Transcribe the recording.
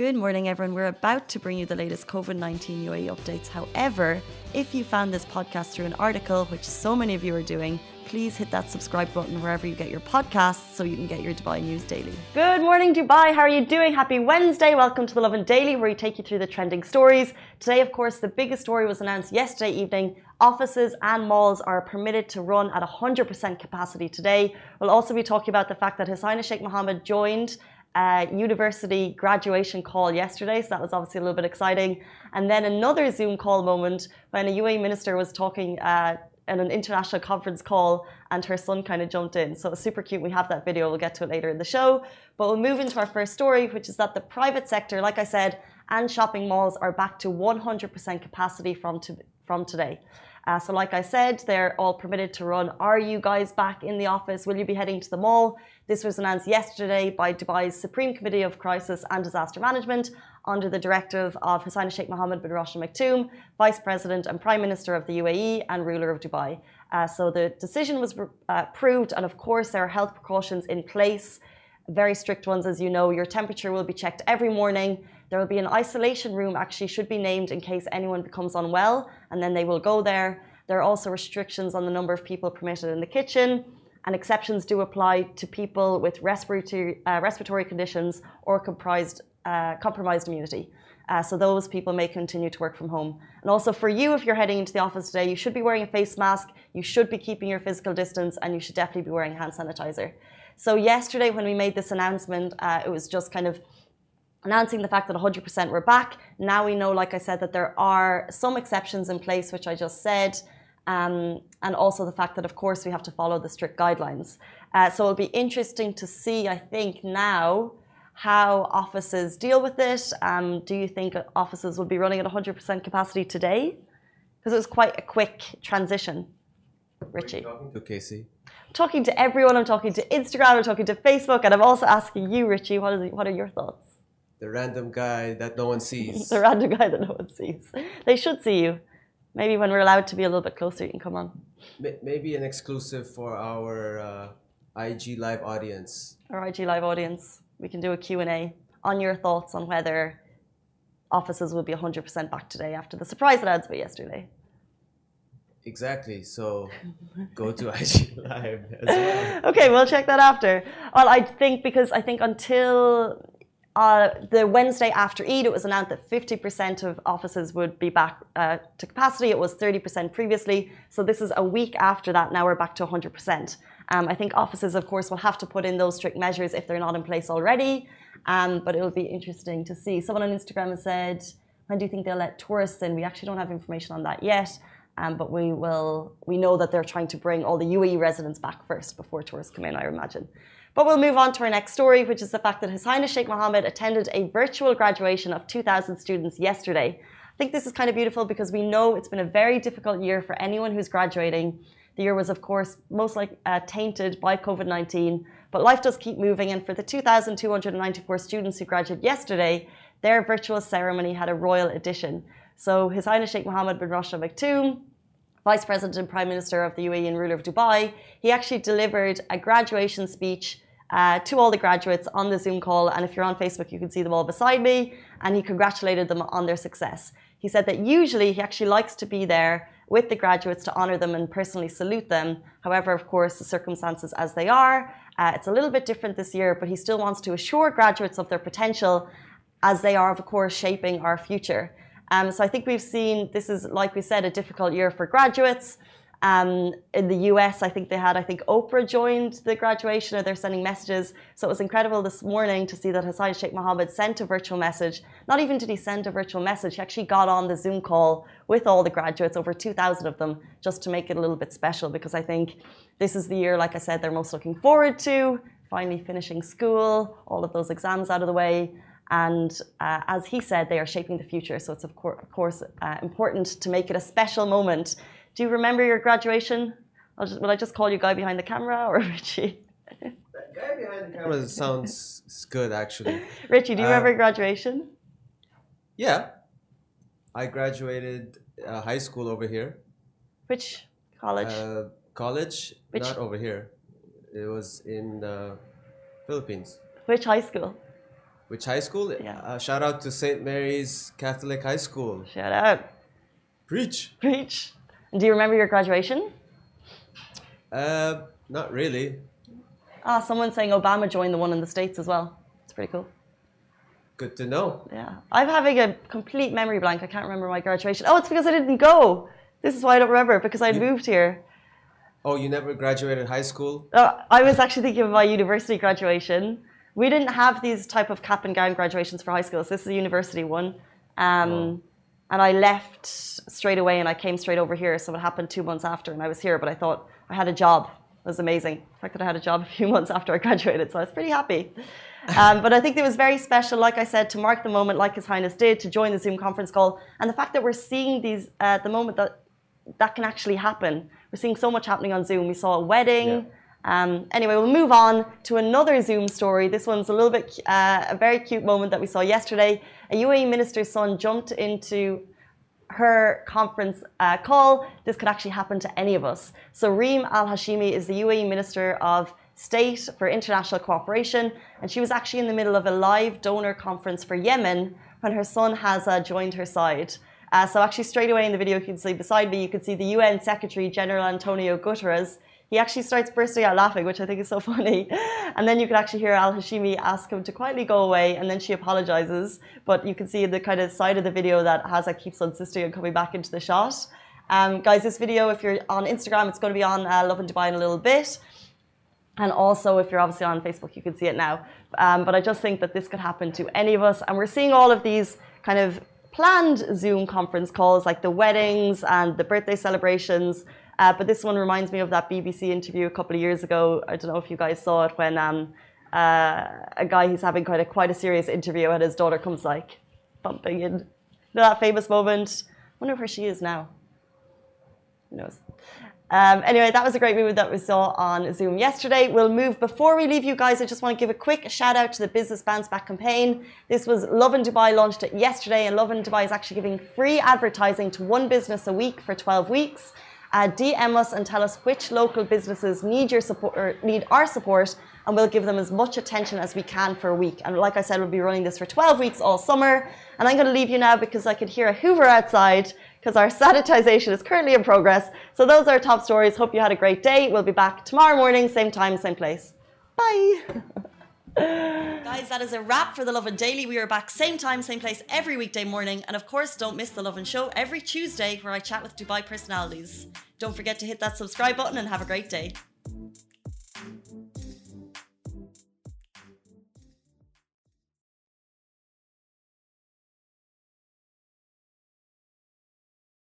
Good morning, everyone. We're about to bring you the latest COVID 19 UAE updates. However, if you found this podcast through an article, which so many of you are doing, please hit that subscribe button wherever you get your podcasts so you can get your Dubai news daily. Good morning, Dubai. How are you doing? Happy Wednesday. Welcome to the Lovin Daily, where we take you through the trending stories. Today, of course, the biggest story was announced yesterday evening. Offices and malls are permitted to run at 100% capacity today. We'll also be talking about the fact that Highness Sheikh Mohammed joined uh, university graduation call yesterday, so that was obviously a little bit exciting. And then another Zoom call moment when a UAE minister was talking uh, at an international conference call and her son kind of jumped in. So it was super cute. We have that video. We'll get to it later in the show. But we'll move into our first story, which is that the private sector, like I said, and shopping malls are back to 100% capacity from, to, from today. Uh, so, like I said, they're all permitted to run. Are you guys back in the office? Will you be heading to the mall? This was announced yesterday by Dubai's Supreme Committee of Crisis and Disaster Management under the directive of Highness Sheikh Mohammed bin Rashid Maktoum, Vice President and Prime Minister of the UAE and ruler of Dubai. Uh, so the decision was uh, approved, and of course, there are health precautions in place, very strict ones, as you know. Your temperature will be checked every morning. There will be an isolation room, actually, should be named in case anyone becomes unwell, and then they will go there. There are also restrictions on the number of people permitted in the kitchen, and exceptions do apply to people with respiratory, uh, respiratory conditions or comprised, uh, compromised immunity. Uh, so those people may continue to work from home. And also for you, if you're heading into the office today, you should be wearing a face mask, you should be keeping your physical distance, and you should definitely be wearing hand sanitizer. So yesterday, when we made this announcement, uh, it was just kind of announcing the fact that 100% were back. Now we know, like I said, that there are some exceptions in place, which I just said, um, and also the fact that, of course, we have to follow the strict guidelines. Uh, so it'll be interesting to see, I think, now how offices deal with it. Um, do you think offices will be running at 100% capacity today? Because it was quite a quick transition. Richie. talking to Casey? I'm talking to everyone. I'm talking to Instagram. I'm talking to Facebook, and I'm also asking you, Richie. What, is, what are your thoughts? The random guy that no one sees. the random guy that no one sees. They should see you. Maybe when we're allowed to be a little bit closer, you can come on. Maybe an exclusive for our uh, IG live audience. Our IG live audience. We can do a Q&A on your thoughts on whether offices will be 100% back today after the surprise announcement yesterday. Exactly. So go to IG Live as well. Okay, we'll check that after. Well, I think because I think until uh, the Wednesday after Eid, it was announced that 50% of offices would be back uh, to capacity. It was 30% previously. So this is a week after that. Now we're back to 100%. Um, I think offices, of course, will have to put in those strict measures if they're not in place already. Um, but it'll be interesting to see. Someone on Instagram has said, when do you think they'll let tourists in? We actually don't have information on that yet. Um, but we will. We know that they're trying to bring all the UAE residents back first before tourists come in. I imagine. But we'll move on to our next story, which is the fact that His Highness Sheikh Mohammed attended a virtual graduation of 2,000 students yesterday. I think this is kind of beautiful because we know it's been a very difficult year for anyone who's graduating. The year was, of course, most like uh, tainted by COVID 19, but life does keep moving. And for the 2,294 students who graduated yesterday, their virtual ceremony had a royal edition. So His Highness Sheikh Mohammed bin Rashid Al Maktoum, Vice President and Prime Minister of the UAE and ruler of Dubai, he actually delivered a graduation speech uh, to all the graduates on the Zoom call. And if you're on Facebook, you can see them all beside me. And he congratulated them on their success. He said that usually he actually likes to be there with the graduates to honor them and personally salute them. However, of course, the circumstances as they are, uh, it's a little bit different this year, but he still wants to assure graduates of their potential as they are, of course, shaping our future. Um, so I think we've seen this is, like we said, a difficult year for graduates. Um, in the US, I think they had, I think Oprah joined the graduation or they're sending messages. So it was incredible this morning to see that Hassan Sheikh Mohammed sent a virtual message. Not even did he send a virtual message, he actually got on the Zoom call with all the graduates, over 2,000 of them, just to make it a little bit special because I think this is the year, like I said, they're most looking forward to. Finally finishing school, all of those exams out of the way. And uh, as he said, they are shaping the future. So it's, of, course, of course uh, important to make it a special moment. Do you remember your graduation? I'll Just, will I just call you guy behind the camera or Richie? guy behind the camera sounds good, actually. Richie, do you uh, remember graduation? Yeah. I graduated uh, high school over here. Which college? Uh, college, Which? not over here. It was in the Philippines. Which high school? Which high school? Yeah. Uh, shout out to St. Mary's Catholic High School. Shout out. Preach. Preach. Do you remember your graduation? Uh, not really. Ah, someone's saying Obama joined the one in the States as well. It's pretty cool. Good to know. Yeah. I'm having a complete memory blank. I can't remember my graduation. Oh, it's because I didn't go. This is why I don't remember, because I'd moved here. Oh, you never graduated high school? Uh, I was actually thinking of my university graduation. We didn't have these type of cap and gown graduations for high school. So this is a university one. Um, Oh. And I left straight away and I came straight over here. So it happened two months after and I was here, but I thought I had a job. It was amazing. The fact that I had a job a few months after I graduated. So I was pretty happy. Um, but I think it was very special, like I said, to mark the moment, like His Highness did, to join the Zoom conference call. And the fact that we're seeing these uh, at the moment that that can actually happen. We're seeing so much happening on Zoom. We saw a wedding. Yeah. Um, anyway, we'll move on to another Zoom story. This one's a little bit, uh, a very cute moment that we saw yesterday. A UAE minister's son jumped into her conference uh, call. This could actually happen to any of us. So, Reem Al Hashimi is the UAE Minister of State for International Cooperation, and she was actually in the middle of a live donor conference for Yemen when her son Hazza joined her side. Uh, so, actually, straight away in the video, you can see beside me, you can see the UN Secretary General Antonio Guterres. He actually starts bursting out laughing, which I think is so funny. And then you can actually hear Al Hashimi ask him to quietly go away, and then she apologizes. But you can see the kind of side of the video that Hazza keeps on insisting on coming back into the shot. Um, guys, this video, if you're on Instagram, it's going to be on uh, Lovin Dubai in a little bit. And also, if you're obviously on Facebook, you can see it now. Um, but I just think that this could happen to any of us. And we're seeing all of these kind of planned Zoom conference calls, like the weddings and the birthday celebrations. Uh, but this one reminds me of that BBC interview a couple of years ago. I don't know if you guys saw it when um, uh, a guy who's having quite a quite a serious interview, and his daughter comes like bumping in. You know that famous moment. I wonder where she is now. Who knows? Um, anyway, that was a great movie that we saw on Zoom yesterday. We'll move. Before we leave you guys, I just want to give a quick shout out to the Business Bounce Back campaign. This was Lovin Dubai launched it yesterday, and Lovin Dubai is actually giving free advertising to one business a week for 12 weeks. Uh, DM us and tell us which local businesses need your support, or need our support, and we'll give them as much attention as we can for a week. And like I said, we'll be running this for 12 weeks all summer. And I'm going to leave you now because I could hear a Hoover outside because our sanitization is currently in progress. So those are our top stories. Hope you had a great day. We'll be back tomorrow morning, same time, same place. Bye. Guys, that is a wrap for the Lovin Daily. We are back same time, same place every weekday morning. And of course, don't miss the Lovin Show every Tuesday where I chat with Dubai personalities. Don't forget to hit that subscribe button and have a great day.